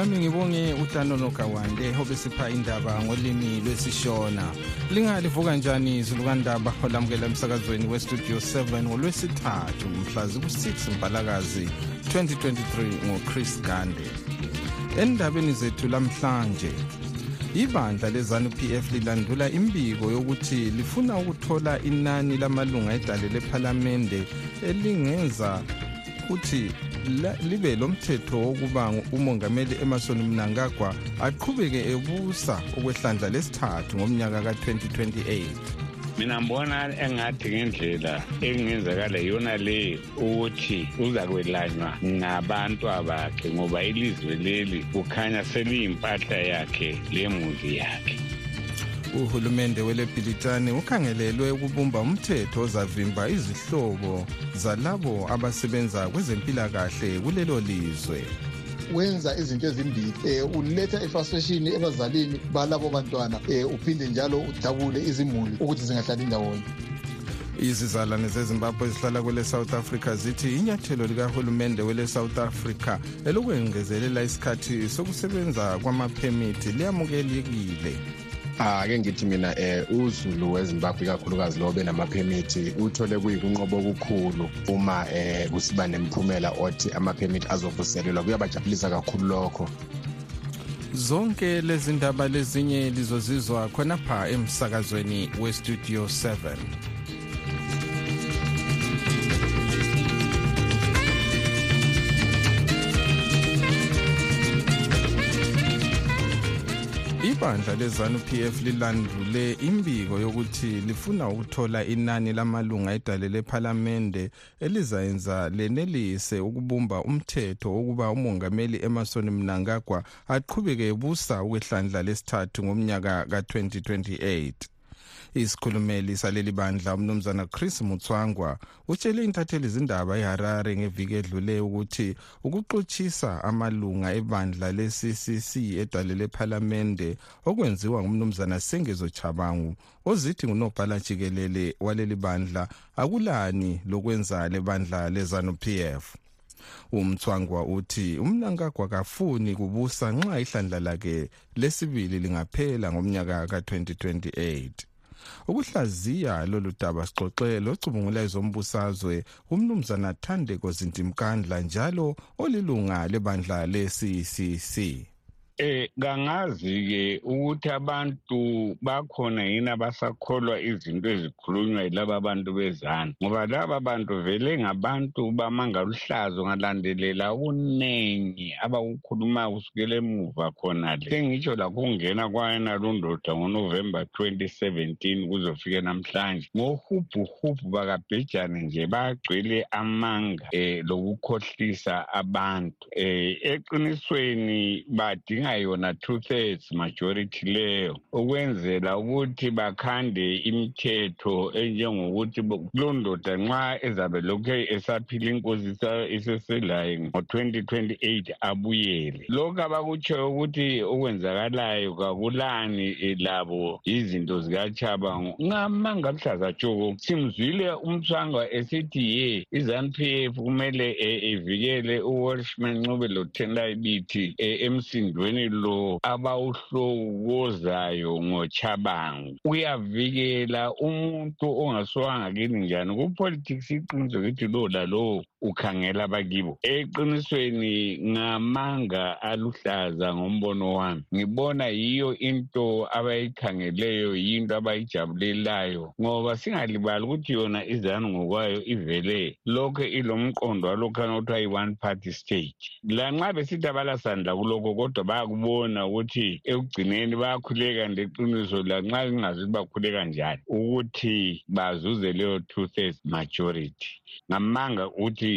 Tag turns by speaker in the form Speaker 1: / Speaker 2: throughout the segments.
Speaker 1: lami ngibonge utanono kawande obesipha indaba ngolimi lwesishona. Lingalivuka njani izulukandaba olamukela emsakazweni westudio 7 ngolwesithathu mhla ziku-6 mbalakazi 2023 ngochris gande. Endabeni zethu lamhlanje ibandla lezanu pf lilandula imbiko yokuthi lifuna ukuthola inani lamalunga edale lephalamende elingenza ukuthi libe lomthetho wokuba umongameli emerson mnangagwa aqhubeke ebusa okwehlandla lesithathu ngomnyaka ka-2028
Speaker 2: mina ngibona engathi ngendlela engenzakala yona le ukuthi uza kwelanywa ngabantu abakhe ngoba ilizwe leli kukhanya seliyimpahla yakhe lemuzi yakhe.
Speaker 1: Uhulumende welebhilitane ukhangelelwe ukubumba umthetho ozavimba izihlobo zalabo abasebenza kwezempilakahle kulelo lizwe.
Speaker 3: Wenza izinto ezimbili um uletha ifrustration ebazalini balabo bantwana um uphinde njalo udabule izimuli ukuthi zingahlali ndawonye.
Speaker 1: Izizalwane zezimbabwe ezihlala kwele south africa zithi inyathelo likahulumende wele south africa elokwengezelela isikhathi sokusebenza kwamaphemithi liyamukelekile
Speaker 4: ake ngithi mina eh uzulu wezimbabwe ikakhulukazi lo benamaphemithi uthole kuyikunqobo okukhulu uma eh kusiba nemphumela othi amaphemithi azovuselelwa. Kuyabajabulisa kakhulu lokho.
Speaker 1: Zonke lezi ndaba lezinye lizozizwa khonapha emsakazweni westudio 7 ibandla lezanu pf lilandule imbiko yokuthi lifuna ukuthola inani lamalunga edale lephalamende elizayenza lenelise ukubumba umthetho wokuba umongameli emerson mnangagwa aqhubeke ebusa ukwehlandla lesithathu ngomnyaka ka-2028 isikhulumeli saleli bandla umnumzana chris mutswangwa utshele intatheli zindaba eharare ngeviki edlule ukuthi ukuxotshisa amalunga ebandla le-ccc edale lephalamende okwenziwa ngumnumzana sengezo chabangu ozithi ngunobhala jikelele waleli bandla akulani lokwenza lebandla lezanu pf umthwangwa uthi umnankagwa kafuni kubusa nxa ihlandla lakhe lesibili lingaphela ngomnyaka ka-2028 ukuhlaziya lolu daba sixoxe locubungula ezombusazwe umnumzana thandeko zintimkandla njalo olilunga lebandla le-ccc
Speaker 2: Eh kangazi ke ukuthi abantu bakhona yini abasakholwa izinto ezikhulunywa yilaba abantu bezana ngoba laba bantu vele ngabantu bamanga luhlazo ngalandelela okuningi abakukhuluma kusukela emuva khonale. Sengitsho lakungena kwayena lundoda ngonovemba 2017 kuzofika namhlanje. Ngohubhuhubhu bakabhejane nje bagcwele amanga um lokukhohlisa abantu. Um eqinisweni badinga yona two-thirds majority leyo ukwenzela ukuthi bakhande imithetho enjengokuthi kulondoda nxa ezabe lokhu esaphila inkosi iseselayo ngo-2028 abuyele. Lokhu abakutshoyo ukuthi okwenzakalayo kakulani labo izinto zikachabango ngamanga luhlaza tshoko simzwile umthwanga esithi ye i-zanup f kumele ivikele uwashman ncube lothenda ibithi emsindweni lo abawuhlokozayo ngochabango uyavikela umuntu ongasuwanga kini njani. Kupolitics iqiniso kithi lo lalowo ukhangela abakibo eqinisweni ngamanga aluhlaza ngombono wami ngibona yiyo into abayikhangeleyo yinto abayijabulelayo ngoba singalibali ukuthi yona izanu ngokwayo ivele. Lokho ilomqondo walokhana okuthiwa yi-one party state lanxa besithi abalasandla kulokho kodwa bayakubona ukuthi ekugcineni bayakhuleka ndeqiniso lanxa lingazi ukuthi bakhuleka njani ukuthi bazuze leyo two-thirds majority. Ngamanga ukuthi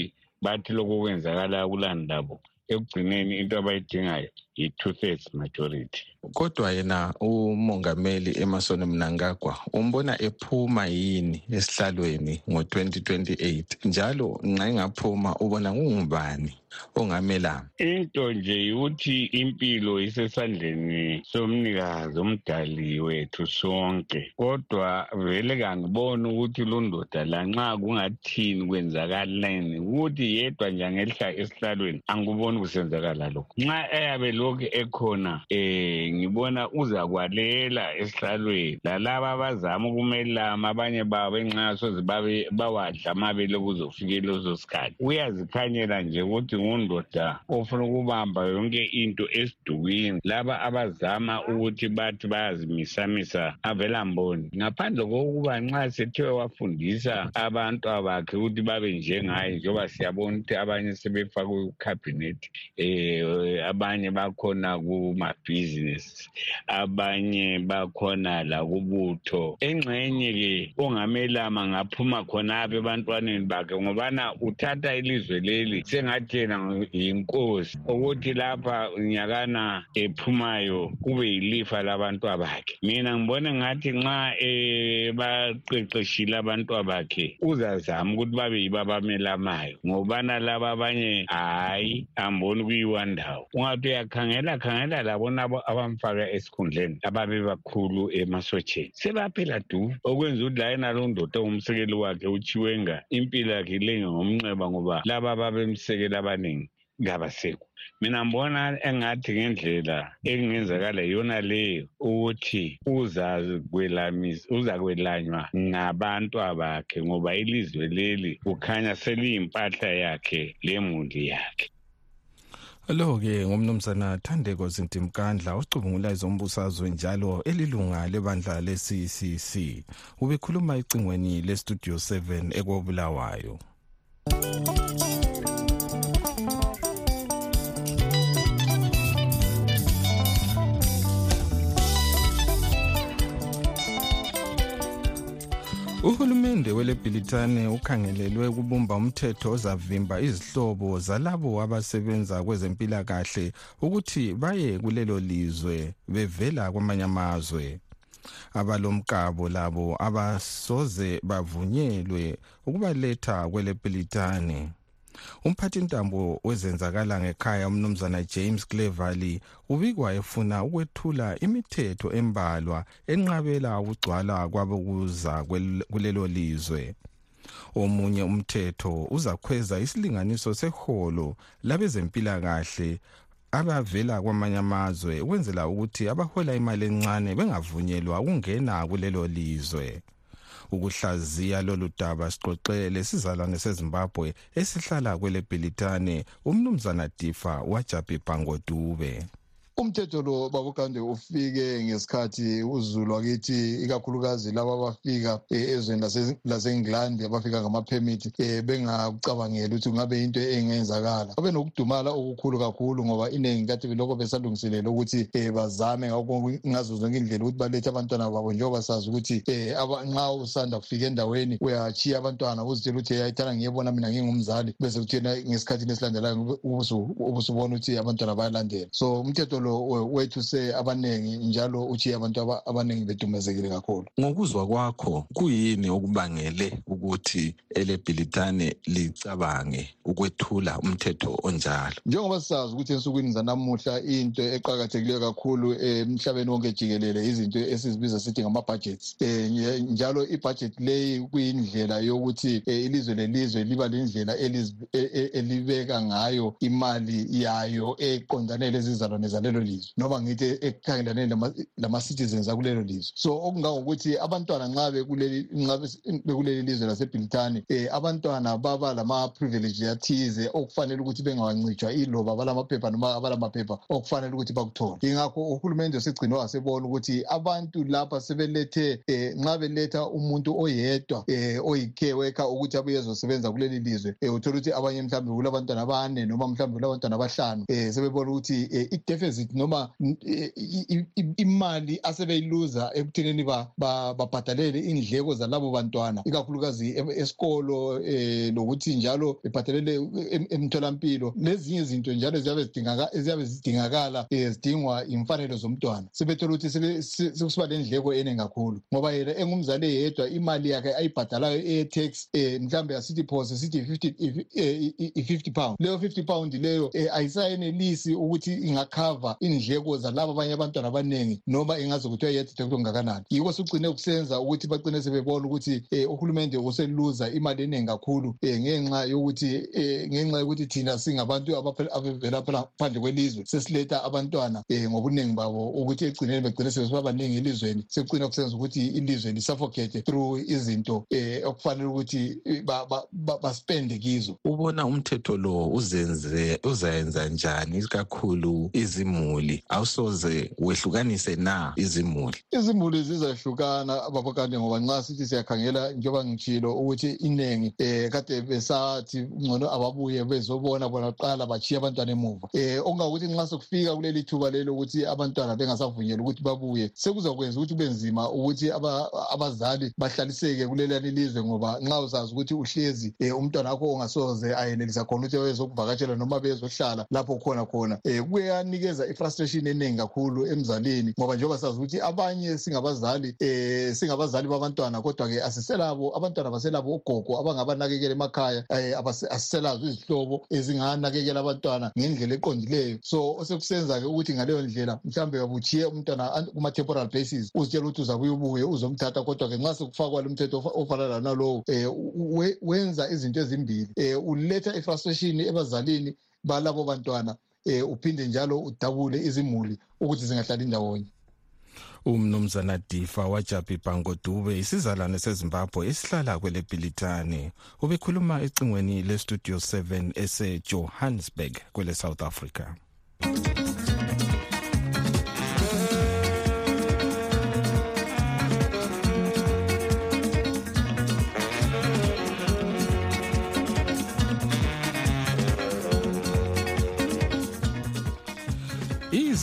Speaker 2: bathi lokho kwenzakala kulani labo? Ekugcineni into abayidingayo yi-two-thirds majority.
Speaker 1: Kodwa yena umongameli emerson mnangagwa umbona ephuma yini esihlalweni ngo-2028 njalo nxa engaphuma ubona kungubani ongamelana
Speaker 2: into nje yukuthi impilo isesandleni somnikazi omdali wethu sonke. Kodwa vele kangiboni ukuthi lo ndoda lanxa kungathini kwenzakaleni. Ukuthi yedwa nje angehla esihlalweni angikuboni kusenzakala lokho. Nxa eyabe lokhu ekhona um ngibona uzakwalela esihlalweni. Lalaba abazama ukumelama abanye babo enxa soze bawadla amabele kuzofike leso sikhathi. Uyazikhanyela nje ukuthi ngundoda ofuna ukubamba yonke into esidukwini laba abazama ukuthi bathi bayazimisamisa avela mboni. Ngaphandle kokuba nxa sethiwe wafundisa abantu abakhe ukuthi babe njengaye njengoba siyabona ukuthi abanye sebefakwe kukhabhinethi um abanye bakhona kumabhizinesi abanye bakhona lakubutho engxenye-ke ongamelama ngaphuma khonapho ebantwaneni bakhe ngobana uthatha ilizwe leli sengathi yena yinkosi. Ukuthi lapha nyakana ephumayo kube yilifa labantu bakhe mina ngibona ngathi nxa baqeqeshile abantu bakhe uzazama ukuthi babe yibo abamelamayo. Ngobana laba abanye hhayi amboni kuyiwa ndawo. Ungathi uyakhangela khangela labonabo abamfaka esikhundleni ababe bakhulu emasotsheni sebaphela du. Okwenza ukuthi la yenalo ndoda ongumsekeli wakhe uchiwenga impilo yakhe ilenge ngomnxeba ngoba laba ababemsekela abaningi kabasekho mina ngibona engathi ngendlela ekungenzakala yiyona leyo ukuthi uzakwelanywa ngabantu abakhe ngoba ilizwe leli kukhanya seliyimpahla yakhe lemuli yakhe.
Speaker 1: Lo-ke ngumnumzana thandeko zintimkandla ocubungula ezombusazwe njalo elilunga lebandla le-ccc ubekhuluma ecingweni lestudio 7 ekobulawayo uhulumende welebhilitane ukhangelelwe ukubumba umthetho ozavimba izihlobo zalabo abasebenza kwezempilakahle ukuthi baye kulelo lizwe bevela kwamanye amazwe. Abalomkabo labo abasoze bavunyelwe ukubaletha kwelebhilitane umphathintambo wezenzakala ngekhaya umnumzana james cleverly ubikwa efuna ukwethula imithetho embalwa enqabela ukugcwala kwabokuza kulelo lizwe. Omunye umthetho uzakhweza isilinganiso seholo labezempilakahle abavela kwamanye amazwe ukwenzela ukuthi abahola imali encane bengavunyelwa ukungena kulelo lizwe. Ukuhlaziya lolu daba sixoxele sizalwane sezimbabwe esihlala kwelebhilitane umnumzana difa wajabhi bhangodube.
Speaker 3: Umthetho lo babukande ufike ngesikhathi uzulu wakithi ikakhulukazi laba abafika ezweni lase-england abafika ngamaphemithi um bengakucabangeli ukuthi kungabe into engenzakala. Babe nokudumala okukhulu kakhulu ngoba iningi kade belokho besalungiselela ukuthi um bazame ngazo zonke indlela ukuthi balethe abantwana babo njengoba sazi ukuthi um nxa usanda kufika endaweni uyachiya abantwana uzitshela ukuthi yayithanda ngiyebona mina ngingumzali. Bese kuthina ngesikhathini esilandelayo ubusubona ukuthi abantwana bayalandela. So umthetho lo wethuse abaningi njalo uchiye abantu abaningi bedumezekile kakhulu.
Speaker 1: Ngokuzwa kwakho kuyini okubangele ukuthi elebhilitane licabange ukwethula umthetho onjalo?
Speaker 3: Njengoba sisazi ukuthi ensukwini zanamuhla into eqakathekileyo kakhulu emhlabeni wonke jikelele izinto esizibiza sithi ngama-budgets. Um njalo ibudget leyi kuyindlela yokuthi ilizwe lelizwe liba lendlela elibeka ngayo imali yayo eqondane lezizalwane zalelo lizwe noma ngithi ekukhangelane lama-citizens akulelo lizwe. So okungangokuthi abantwana nxa bekuleli lizwe lasebhilitane um abantwana baba lama-privilege athize okufanele ukuthi bengawancitshwa iloba balamaphepha noma abalamaphepha okufanele ukuthi bakuthole. Ingakho uhulumende segcine wasebona ukuthi abantu lapha sebelethe um nxa beletha umuntu oyedwa um oyi-care worker ukuthi abuye ezosebenza kuleli lizwe um uthole ukuthi abanye mhlawumbe kulabantwana abane noma mhlawumbe kulabantwana abahlanu um sebebona ukuthi um ideficit deposit noma imali asebeyiluza ekuthenini babhadalele indleko zalabo bantwana. Ikakhulukazi esikolo um lokuthi njalo bebhadalele emtholampilo. Lezinye izinto njalo ziyabe zidingakala um zidingwa imfanelo zomntwana. Sebethola ukuthi sekusiba le ndleko eningi kakhulu ngoba yena engumzali eyedwa imali yakhe ayibhadalayo eye-tax um mhlawumbe asithi phose sithi i-fifty pound. Leyo fifty pound leyo um ayisayenelisi ukuthi ingakhava indleko zalabo abanye abantwana abaningi noma ingaze kuthiwa yethethe kungakanani yiko sugcine kusenza ukuthi bagcine sebebona ukuthi um uhulumende useluza imali eningi kakhulu um ngenxa yokuthi um ngenxa yokuthi thina singabantu abavela phandle kwelizwe sesiletha abantwana um ngobuningi babo. Ukuthi egcineni begcine sebesiba baningi elizweni sekugcina kusenza ukuthi ilizwe lisuffocate through izinto um okufanele ukuthi baspende kizo.
Speaker 1: Ubona umthetho lo uzenze uzayenza njani ikakhulu izimuli awusoze wehlukanise na izimuli?
Speaker 3: Izimuli zizahlukana babakade ngoba nxa sithi siyakhangela njengoba ngitshilo ukuthi iningi um kade besathi ngcono ababuye bezobona bona kuqala bachiye abantwana emuva. Um okungakuthi nxa sekufika kuleli thuba lelo ukuthi abantwana bengasavunyelwa ukuthi babuye sekuzakwenza ukuthi kube nzima ukuthi abazali bahlaliseke kulelani ilizwe ngoba nxa usazi ukuthi uhlezi um umntwana wakho ongasoze ayenelisa khona ukuthi bezokuvakatshela noma bezohlala lapho khona khona um kuyanikeza i-frustration eningi kakhulu emzalini ngoba njengoba sazi ukuthi abanye singabazali um singabazali babantwana kodwa-ke asiselabo abantwana baselabo ogogo abangabanakekela emakhaya um asiselazo izihlobo ezinganakekela abantwana ngendlela eqondileyo. So osekusenza-ke ukuthi ngaleyo ndlela mhlawumbe babuchiye umntwana kuma-temporal basis uzitshela ukuthi uzabuye ubuye uzomthatha kodwa-ke nxa sekufakwa lo mthetho ofana nalowo um wenza izinto ezimbili um uletha i-frustration ebazalini balabo bantwana. Um uphinde njalo udabule izimuli ukuthi zingahlali ndawonye.
Speaker 1: Umnumzana difa wajabi bhangodube isizalwane sezimbabwe esihlala kwelebhilitani ubekhuluma ecingweni lestudio 7 esejohannesburg kwele south africa.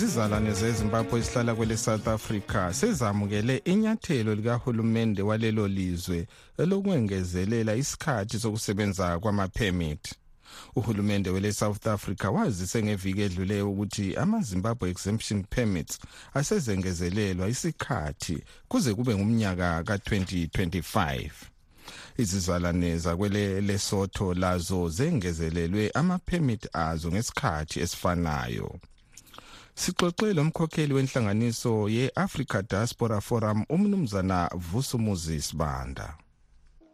Speaker 1: Izizalwane zezimbabwe esihlala kwele south africa sezamukele inyathelo likahulumende walelo lizwe elokwengezelela isikhathi sokusebenza kwamaphemithi uhulumende wele south africa wazise ngeviki edluleyo ukuthi ama-zimbabwe exemption permits asezengezelelwa isikhathi kuze kube ngumnyaka ka-2025 izizalwane zakwele lesotho lazo zengezelelwe amaphemithi azo ngesikhathi esifanayo. Sixoxe lo mkhokheli wenhlanganiso ye-africa diaspora forum umnumzana vusumuzi sibanda.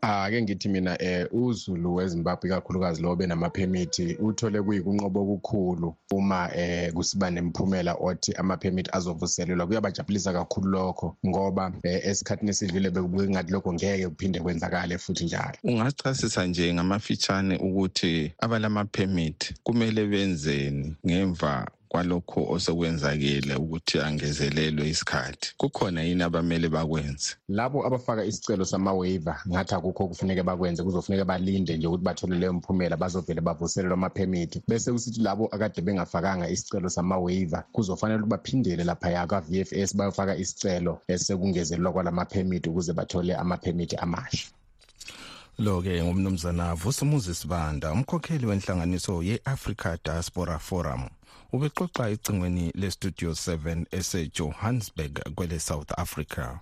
Speaker 4: Ake ngithi mina eh uzulu wezimbabwe ikakhulukazi lo benamaphemithi uthole kuyikunqobo okukhulu uma eh kusiba nemphumela othi amaphemithi azovuselelwa. Kuyabajabulisa kakhulu lokho ngoba eh, esikhathini esidlule bekubuke ngathi lokho ngeke kuphinde kwenzakale futhi njalo.
Speaker 1: Ungachasisa nje ngamafitshane ukuthi abalamaphemithi kumele benzeni ngemva kwalokho osekwenzakile ukuthi angezelelwe isikhathi. Kukhona yini abamele bakwenze?
Speaker 4: Labo abafaka isicelo sama-waiver ngathi akukho kufuneke bakwenze kuzofuneka balinde nje ukuthi bathole leyo mphumela bazovele bavuselelwe amaphemithi. Bese kusithi labo akade bengafakanga isicelo sama-waiver kuzofanele ukuthi baphindele laphaya kwa-v f s bayofaka isicelo esekungezelelwa kwalamaphemithi ukuze bathole amaphemithi amasha.
Speaker 1: Lo-ke ngumnumzana vusumuzi sibanda umkhokheli wenhlanganiso ye-africa diaspora forum. Ubexoxa ecingweni lestudio 7 esejohannesburg kwele south africa.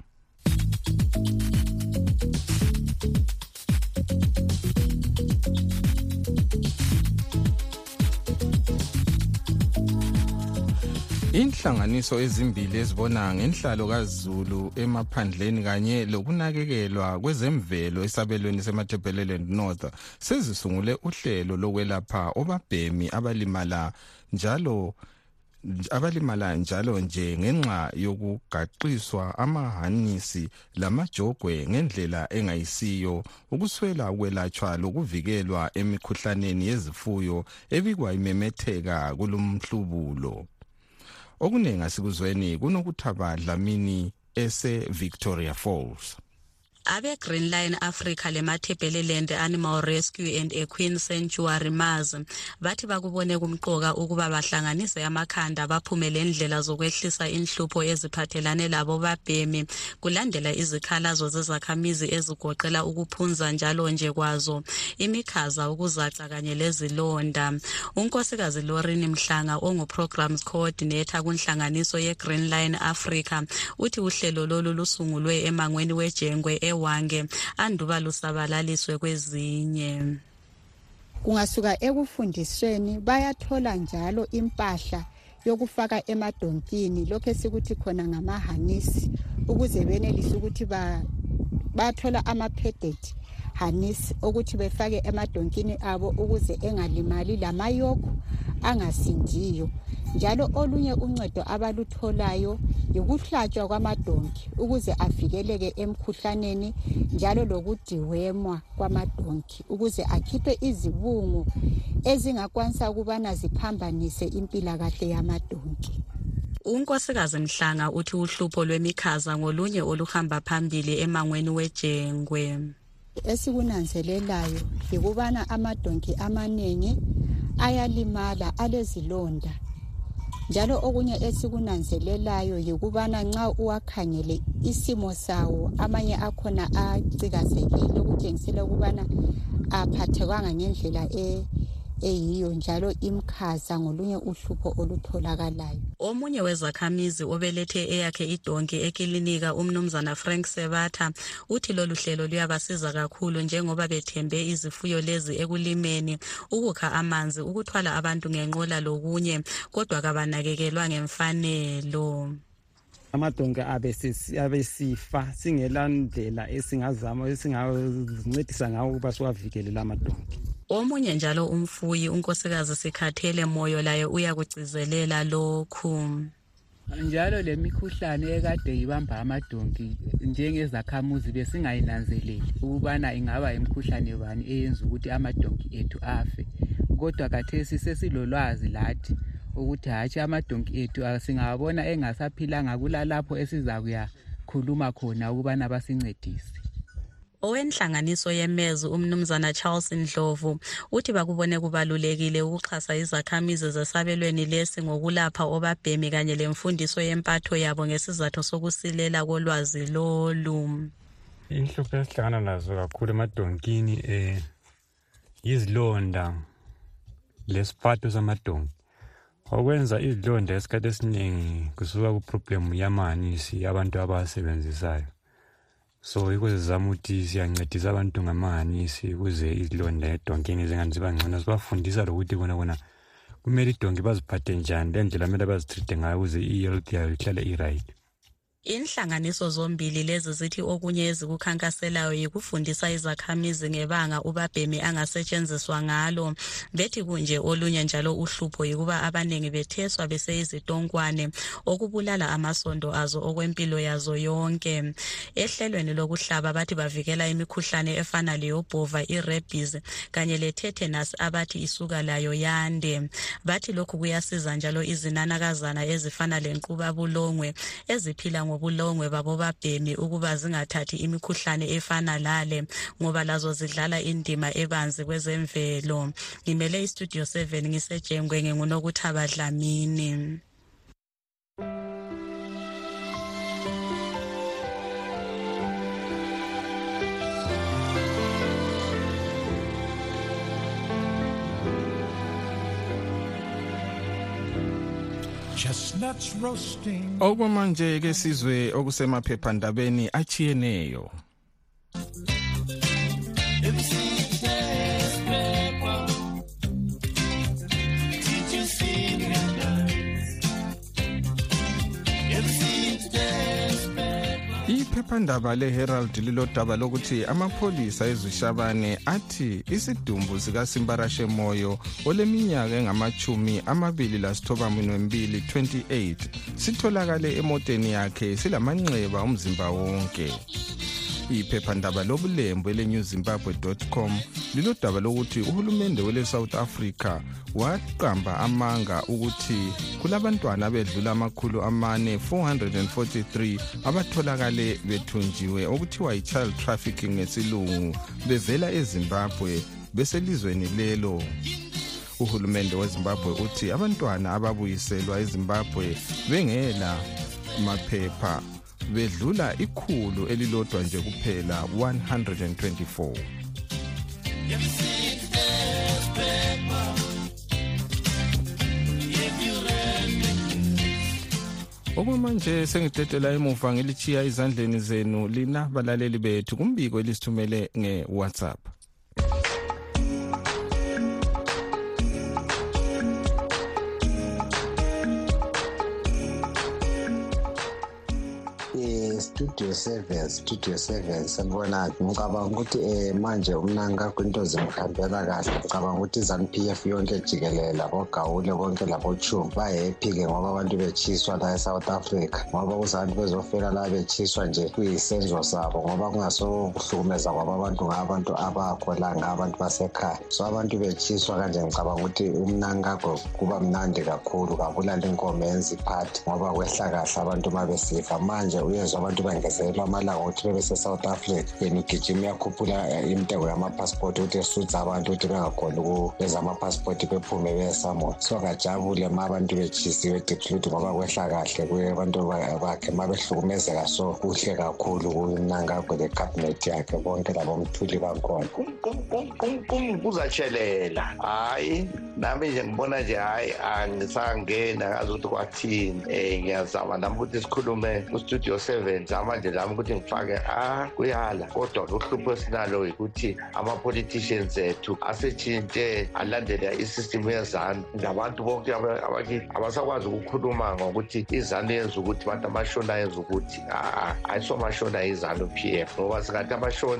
Speaker 1: Inhlanganiso ezimbili ezibona ngenhlalo kazulu emaphandleni kanye lokunakekelwa kwezemvelo esabelweni semathebheleland north sezisungule uhlelo lokwelapha obabhemi abalimala njalo abalimala njalo nje ngenxa yokugaxiswa amahanisi lamajogwe ngendlela engayisiyo ukuswela ukwelatshwa lokuvikelwa emikhuhlaneni yezifuyo ebikwa imemetheka kulomhlubulo. Okuningi asikuzweni kunokuthaba dlamini ese-victoria falls.
Speaker 5: Abe-green line africa lemathebheleland animal rescue and equine sanctuary mars. Bathi bakubone kumqoka ukuba bahlanganise amakhanda baphume lendlela zokwehlisa inhlupho eziphathelane labo babhemi. Kulandela izikhalazo zezakhamizi ezigoqela ukuphunza njalo nje kwazo imikhaza ukuzaca kanye lezilonda. Unkosikazi lorini mhlanga ongu-programs coordinator kunhlanganiso ye-green line africa uthi uhlelo lolu lusungulwe emangweni wejengwe ewange anduba lusabalaliswe kwezinye.
Speaker 6: Kungasuka ekufundisweni bayathola njalo impahla yokufaka emadonkini. Lokhu esikuthi khona ngamahanisi ukuze benelise ukuthi bathola amaphedeti hanisi ukuthi befake emadonkini abo ukuze engalimali lamayokho angasindiyo. Njalo olunye uncedo abalutholayo yikuhlatshwa kwamadonki ukuze avikeleke emkhuhlaneni njalo lokudiwemwa kwamadonki ukuze akhiphe izibungu ezingakwanisa ukubana ziphambanise impilakahle yamadonki.
Speaker 5: Unkosikazi mhlanga uthi uhlupho lwemikhaza ngolunye oluhamba phambili emangweni wejengwe.
Speaker 6: Esikunanzelelayo yikubana amadonki amaningi ayalimala alezilonda. Njalo okunye esikunanzelelayo yikubana nxa uwakhangele isimo sawo amanye akhona acikazekile okutshengisela ukubana aphathekanga ngendlela e eyiyo njalo imkhaza ngolunye uhlupho olutholakalayo.
Speaker 5: Omunye wezakhamizi obelethe eyakhe idonki ekilinika umnumzana frank sebatha uthi lolu hlelo luyabasiza kakhulu njengoba bethembe izifuyo lezi ekulimeni ukukha amanzi ukuthwala abantu ngenqola lokunye kodwa kabanakekelwa ngemfanelo.
Speaker 7: Amadonke abesifa singela ndlela esingazama esingazincedisa ngawo ukuba siwavikele la madonke
Speaker 5: omunye njalo umfuyi unkosikazi sikhathele moyo laye uyakugcizelela lokhu.
Speaker 8: Njalo le mikhuhlane ekade ibamba amadonki njengezakhamuzi besingayinanzeleli ukubana ingaba imikhuhlane bani eyenza ukuthi amadonki ethu afe. Kodwa kathesi sesilolwazi lathi ukuthi hatshi amadonki ethu singawabona engasaphilanga kulalapho esizakuya khuluma khona ukubana basincedise.
Speaker 5: Owenhlanganiso yemezi umnumzana charles ndlovu uthi bakubone kubalulekile ukuxhasa izakhamizi zesabelweni lesi ngokulapha obabhemi kanye lemfundiso yempatho yabo ngesizathu sokusilela kolwazi lolu.
Speaker 9: Inhlupho esihlangana nazo kakhulu emadonkini um yizilonda lesiphatho samadonki. Okwenza izilonda esikhathi esiningi kusuka kuproblemu yamanisi abantu abawasebenzisayo. So yikho sizama ukuthi siyancedisa abantu ngamahanisi ukuze izilonda edonkeni zingani ziba ngcono. Sibafundisa lokuthi bona bona kumele idonki baziphathe njani le ndlela kumele bazitreat-e ngayo ukuze i-health yayo ihlale i-right
Speaker 5: inhlanganiso zombili lezi zithi okunye ezikukhankaselayo yikufundisa izakhamizi ngebanga ubabhemi angasetshenziswa ngalo. Bethi kunje olunye njalo uhlupho yikuba abaningi betheswa beseyizitonkwane okubulala amasondo azo okwempilo yazo yonke. Ehlelweni lokuhlaba bathi bavikela imikhuhlane efana leyobhova irebis kanye letetanus abathi isuka layo yande. Bathi lokhu kuyasiza njalo izinanakazana ezifana lenqubabulongwe eziphila ngobulongwe babobabhemi ukuba zingathathi imikhuhlane efana lale ngoba lazo zidlala indima ebanzi kwezemvelo. Ngimele istudio 7 ngisejengwe ngingunokuthaba dlamini
Speaker 1: chestnuts roasting okwamanje ke sizwe okusemaphephandabeni achiyeneyo iphephandaba leherald lilodaba lokuthi amapholisa ezwishabane athi isidumbu sikasimbarashe moyo oleminyaka engamachumi amabili lasithoba minwembili 28 sitholakale emoteni yakhe silamanxeba umzimba wonke. Iphephandaba lobulembu ele-new zimbabwe com lilodaba lokuthi uhulumende wele-south africa waqamba amanga ukuthi kulabantwana bedlula amakhulu amane 443 abatholakale bethunjiwe okuthiwa yi-child trafficking ngesilungu bevela ezimbabwe beselizweni lelo. Uhulumende wezimbabwe uthi abantwana ababuyiselwa ezimbabwe bengela maphepha bedlula ikhulu elilodwa nje kuphela 124 okwamanje sengidedela emuva ngilichiya ezandleni zenu lina balaleli bethu kumbiko elisithumele nge-whatsapp.
Speaker 10: Studio seven studio seven sanibona ngicabanga ukuthi um manje umnanga kwinto zimhambela kahle. Ngicabanga ukuthi i-zanup f yonke jikelele labogawule konke labochum bahappy-ke ngoba abantu bechiswa la e-south africa. Ngoba kuzantu bezofela la bechiswa nje kuyisenzo sabo ngoba kungasokuhlukumeza kwabo abantu ngabantu abakho la ngabantu basekhaya. So abantu bechiswa kanje ngicabanga ukuthi umnankakho kuba mnandi kakhulu kabulala inkomo yenza iphathi ngoba kwehla kahle abantu uma besifa. Manje uyezwa abantu bangezelelwa amalanga ukuthi bebese-south africa yena ugijima uyakhuphula intengo yamapasipoti ukuthi esutha abantu ukuthi bengakhona ukubeza amapasipoti bephume beyesamoya so kajabule ma abantu bechisiwe declude ngoba kwehla kahle kuye abantu bakhe. Ma behlukumezeka so kuhle kakhulu kunangakho le-cabinet yakhe bonke labomthuli bakhona.
Speaker 11: Kuzatshelela. Hhayi nami nje ngibona nje hhayi angisangena ngazi ukuthi kwathini. Um ngiyazama nami ukuthi sikhulume kustudio seven. Zama nje lami ukuthi ngifake kuyala kodwa uhlupho esinalo yikuthi ama-politicians ethu asetshintshe isystem yezanu ngabantu bonke abasakwazi ukukhuluma ngokuthi izanu yenza ukuthi yenza ukuthi p f. Ngoba singathi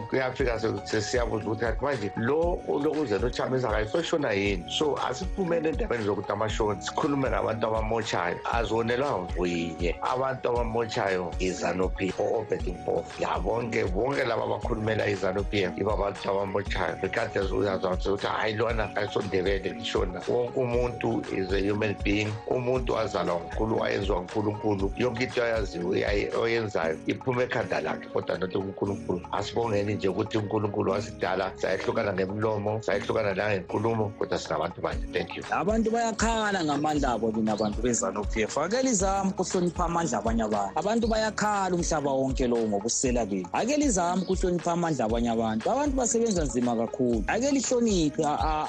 Speaker 11: kuyafika sesiyabuza ukuthi kathi manje lo lokuze nochamisa kayisoshona yini so asiphumele endabeni zokuthi sikhulume ngabantu abamotshayo azonelwa mvuyinye abantu abamotshayo izanu-p f o-operating force ya bonke laba abakhulumela izanu-p f iba abantu abamotshayo bekade uyazwazi ukuthi hayi lona ayisondebele lishona wonke umuntu is a human being. Umuntu wazalwa ngunkulu wayenziwa ngunkulunkulu. Yonke into ayaziwe oyenzayo iphuma ekhanda lakhe kodwa nothi unkulunkulu asibongeni nje ukuthi unkulunkulu wasidala sayehlukana ngemlomo sayehlukana nangenkulumo kodwa singabantu banje. Thank you.
Speaker 12: Abantu bayakhala ngamandla abo lina abantu bezanup f ake lizame ukuhlonipha amandla abanye abantu. Abantu bayakhala umhlaba wonke lowo ngobusela benu ake lizame ukuhlonipha amandla abanye abantu. Abantu basebenza nzima kakhulu. Ake lihloniphe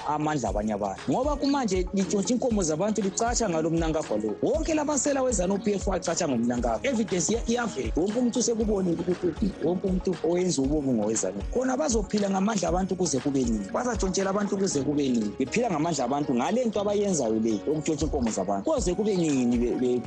Speaker 12: amandla abanye abantu. Ngoba kumanje litshontsha inkomo zabantu licatsha ngalo mnankagwa lo. Wonke labasela wezanup f wacatsha ngomnankagwa evidence iyavela wonke umuntu usekubonile ukuthi wonke umuntu owenza ububi ngowezanup khona bazophila ngamandla abantu kuze kube nini? Bazatshontshela abantu kuze kube nini? Bephila ngamandla abantu ngale nto abayenzayo le yokutshontsha inkomo zabantu. Koze kube nini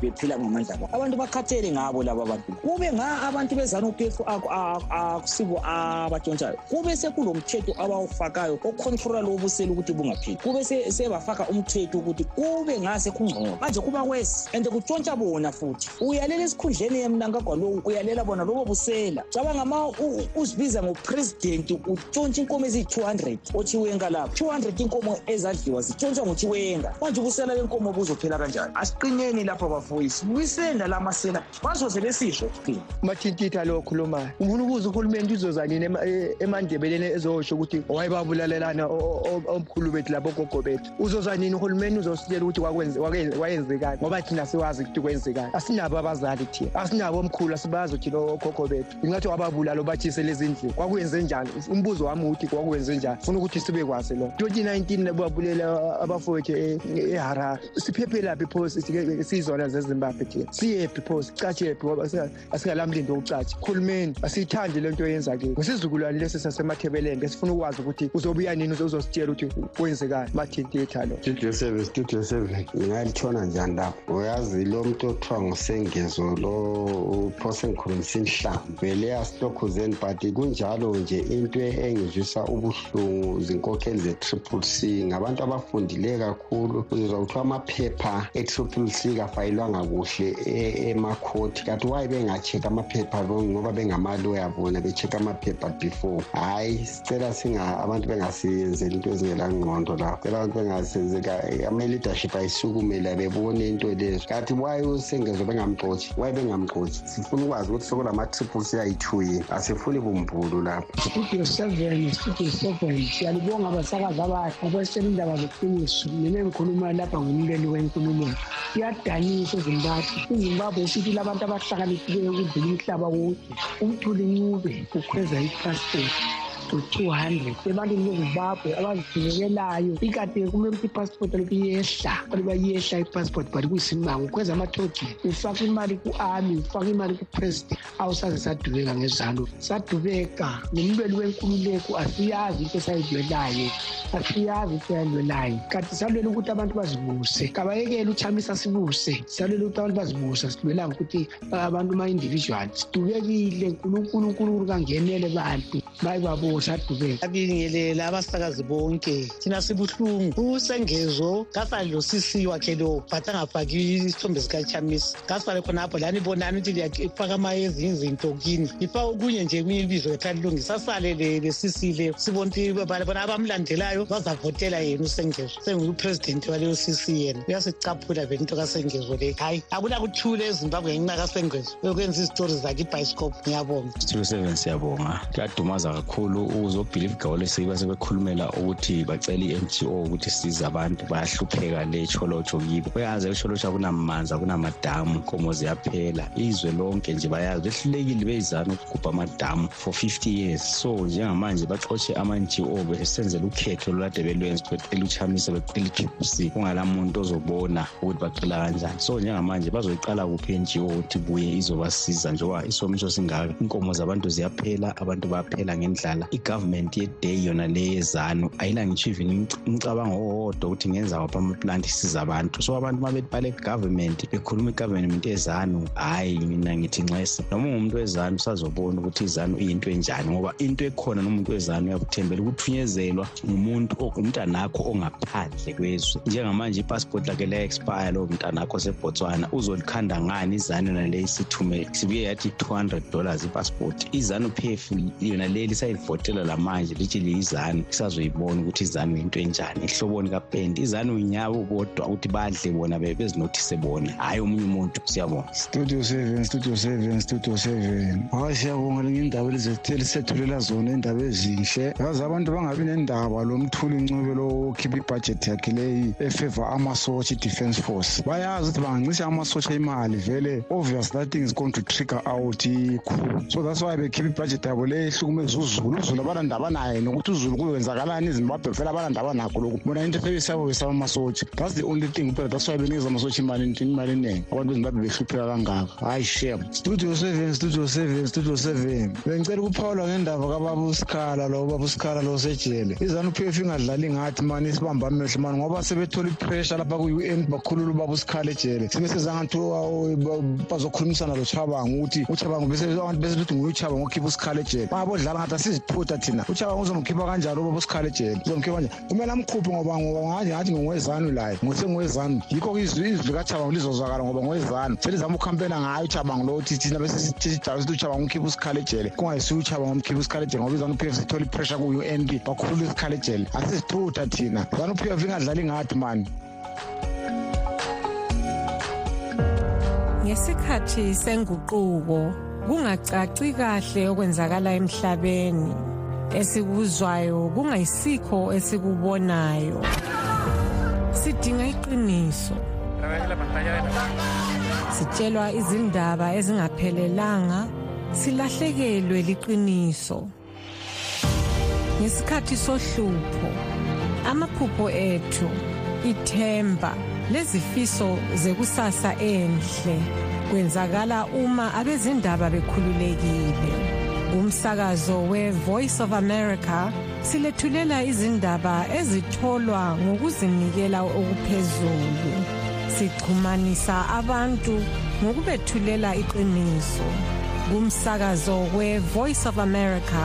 Speaker 12: bephila ngamandla abantu? Abantu bakhathele ngabo laba bantu. Kube nga abantu bezanup f akusibo abatshontshayo. Kube sekulo mthetho abawufakayo okhontrola lo busela ukuthi bungaphili kube sebafaka umthetho ukuthi kube ngase kungcono. Manje kuba kwesi and kutshontsha bona futhi. Uyalela esikhundleni yemnankagwa lowu uyalela bona lobo busela. Cabanga ma uzibiza ngopresidenti utshontsha inkomo eziyi-200 ochiwenga lapho 200 inkomo ezadliwa zitshontshwa nguchiwenga manje ubusela benkomo buzophela kanjani? Asiqineni lapho bafuyi sibuyiseni nala masela. Bazoze besisho kuphela
Speaker 13: mathintitha lo okhulumayo ufuna ukuza uhulumeni uzoza nini emandebeleni ezosho ukuthi wayebabulalelana omkhulu bethu labo gogo bethu. Uzoza nini uhulumeni uzositshela ukuthi wayenzekani? Ngoba thina siwazi ukuthi kwenzekani. Asinabo abazali thina asinabo omkhulu asibazi thina ogogo bethu. Ingathi wababulala obathise lezi ndlela kwakwenze njani? Umbuzo wami ukuthi kwakwenze njani? Funa ukuthi sibe kwazi lo 2019 babulela abafowethu eharare. Siphephelaphi pho siyizona zezimbabwe thina siyephi pho sicatshephi ngoba asingalamlindo wokucatsha khulumeni asiyithandi le nto yenzakile ngesizukulwane lesi sasemathebelenge esifuna ukwazi ukuthi uzobuya nini uzositshela ukuthi kwenzekani? Mathintitha lo.
Speaker 10: Studio seven studio seven. Ngingalitshona njani lapho uyazi lo muntu othiwa ngusengezo lo uphose ngikhulumisa inhlamvu vele asitokhuzeni but kunjalo nje into engizwisa ubuhlungu zinkokheli ze-triple c. Ngabantu abafuna afundileyo kakhulu. Uzozwa kuthiwa amaphepha e-triple c kafayilwanga kuhle e- emakhoti kanti waye benga-check-a amaphepha ngoba bengamaloya bona be-check-a amaphepha before. Hhayi sicela abantu bengasiyenzeli into ezingelangqondo lapho cela abantu bengasenzeka ama-leadership ayisukumela bebone into lezo. Kanti waye usengezwe bengamxotshi waye bengamxotshi sifuna ukwazi ukuthi sokulama-triple c ayi-two yini asifuni bumbulu lapho
Speaker 14: studio seven studio seven. Siyalibonga abasakazi abahle indaba mina lapha wenkulumo. Iyadanisa ezimbabwe izimbabwe labantu abahlakaniphileyo umhlaba wonke umthuli ncube ukhweza ipasipoti to 200 ebantwini bezimbabwe abazidingekelayo ikade kumele ukuthi ipassport alokhu iyehla aluba iyehla ipassport but kuyisimanga. Ukhweza ama-token ufake imali ku-army ufake imali ku-president. Awusaze sadubeka ngezalo sadubeka. Nomlweli wenkululeko asiyazi into esayidlwelayo. Asiyazi into eyadlwelayo kanti salwela ukuthi abantu bazibuse. Kabayekele uchamisa sibuse salwela ukuthi abantu bazibuse. Sidlwelanga ukuthi abantu ma-individual sidubekile. Nkulunkulu unkulunkulu kangenele bantu. Bayibabona sadubeka
Speaker 15: abingelela abasakazi bonke. Thina sibuhlungu. Usengezo kasali lo sisi wakhe lo. But angafaki isithombe sikachamisa kasibale khonapho lani bonani ukuthi liyafaka amayezinye izinto kini. Ifaka okunye nje kunye ibizo etha lilungisa asale le sisi le sibona ukuthi bona abamlandelayo bazavotela yena usengezo senguye upresident waleyo sisi yena. Uyasicaphula vele into kasengezo le. Hayi akulakuthule ezimbabwe ngenxa kasengezo uyokwenza izitori zakhe ibhayiscope ngiyabonga.
Speaker 16: Studio seven siyabonga. Kuyadumaza kakhulu ukuzobhilive igawole sebekhulumela ukuthi bacela i-ngo ukuthi size abantu bayahlupheka le cholotsho kibo. Bayazi echolotsho akunamanzi akunamadamu nkomo ziyaphela izwe lonke nje bayazi behlulekile beyizana ukugubha amadamu for 50 years. So njengamanje baxotshe ama-ngo besenzela ukhetho lolade belwenza becela uchamisa becela i-triple kungala muntu ozobona ukuthi bacela kanjani. So njengamanje bazoyiqala kuphi i-ngo ukuthi buye izobasiza njengoba isomiso singaka. Inkomo zabantu ziyaphela abantu bayaphela ngendlala igovernment yeday yona le yezanu even umcabango owodwa ukuthi ngenza waphi amaplant isiza abantu so abantu uma bethi bale government bekhuluma igovernment yezanu hhayi mina ngithi nxese noma ungumuntu wezanu usazobona ukuthi izanu iyinto enjani ngoba into ekhona nomuntu wezanu uyakuthembela ukuthunyezelwa ngumuntu umntanakho ongaphandle kwezwe. Njengamanje ipassport lakhe liya-expire lowo mntanakho osebotswana uzolikhanda ngani izanu yona le isithume sibuye yathi 200 dollars ipassport. izanu pf yona le lisayivotela lamanje lithi liyizanu isazoyibona ukuthi izanu into enjani. Ehloboni kapendi izanu inyabo bodwa ukuthi badle bona bezinothise bona. Hhayi omunye umuntu siyabonga.
Speaker 17: Studio seven studio seven studio seven. Hayi siyabonga linye indaba elisethulela zona indaba ezinhle. Yazi abantu bangabi nendaba lo mthuli ncube lo khipha ibhajethi yakhe leyi efeva amasotsha i-defence force. Bayazi ukuthi bangancisha amasotsha imali vele. Obvious that thing is going to trigger out i-coup so that's why bekhipha ibhajethi yabo le ehlukumeza uzulu abanandaba naye nokuthi uzulu kuyenzakalani ezimbabwe vele nakho lokhu. Bona into amasotsha that's the only thing kuphela that's why benikeza amasotsha imali imali eningi abantu bezimbabwe behlupheka kangaka. Hayi shame. Studio seven studio seven studio seven. Bengicela ukuphawula ngendaba kababa usikhala lo usikhala lo sejele izanu p f ingadlali ngathi mani mani ngoba sebethola ipressure lapha ku-un bakhulula ubaba usikhala ejele. Bazokhulumisana ukuthi uchabango bese bethi nguye uchabango okhipha usikhala ejele. Bangabodlala ngathi asiziphutha thina uchabango uzomkhipha kanjalo ubaba usikhala ejele uzomkhipha kanjani kumele amkhuphe ngoba ngoba ngathi ngathi ngongwezanu laye ngosengwezanu yikho izwi likachabango lizozwakala ngoba ngwezanu selizama ukhampena ngayo uchabango lo uthi thina bese sidala sithi uchabango ukhipha usikhala ejele kungayisiyo uchabango umkhipha usikhala ejele ngoba izanu p f sithola ipressure ku-un b bakhulula isikhala ejele asiziphutha thina. Zanu p f ingadlali ngathi mani?
Speaker 18: Ngesikhathi senguquko kungacaci kahle okwenzakala emhlabeni. Esikuzwayo kungayisikho esikubonayo. Sidinga iqiniso. Sitshelwa izindaba ezingaphelelanga silahlekelwe liqiniso. Ngesikhathi sohlupho amaphupho ethu ithemba lezifiso zekusasa enhle kwenzakala uma abezindaba bekhululekile. Umsakazo we-voice of america silethulela izindaba ezitholwa ngokuzinikela okuphezulu. Sixhumanisa abantu ngokubethulela iqiniso. Kumsakazo we-voice of america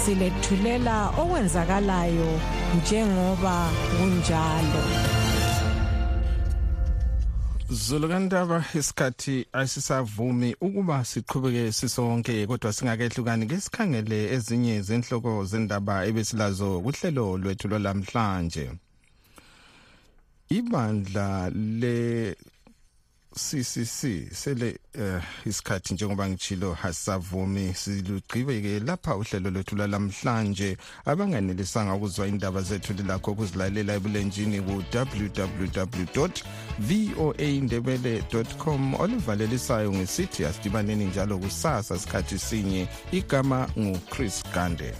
Speaker 18: silethulela okwenzakalayo njengoba kunjalo.
Speaker 1: Zulu kandaba isikhathi asisavumi ukuba siqhubeke sisonke kodwa singakehlukani ke sikhangele ezinye zenhloko zendaba ebesilazo kuhlelo lwethu lwalamhlanje ibandla le CCC sele uh, isikhathi njengoba ngichilo hasavumi silugqibeke lapha uhlelo lwethu lalamhlanje abanganelisanga ukuzwa indaba zethu lilakho ukuzilalela ebulenjini ku www.voaindebele.com olivalelisayo ngesithi asidibaneni njalo kusasa sikhathi sinye. Igama ngu Chris Gande.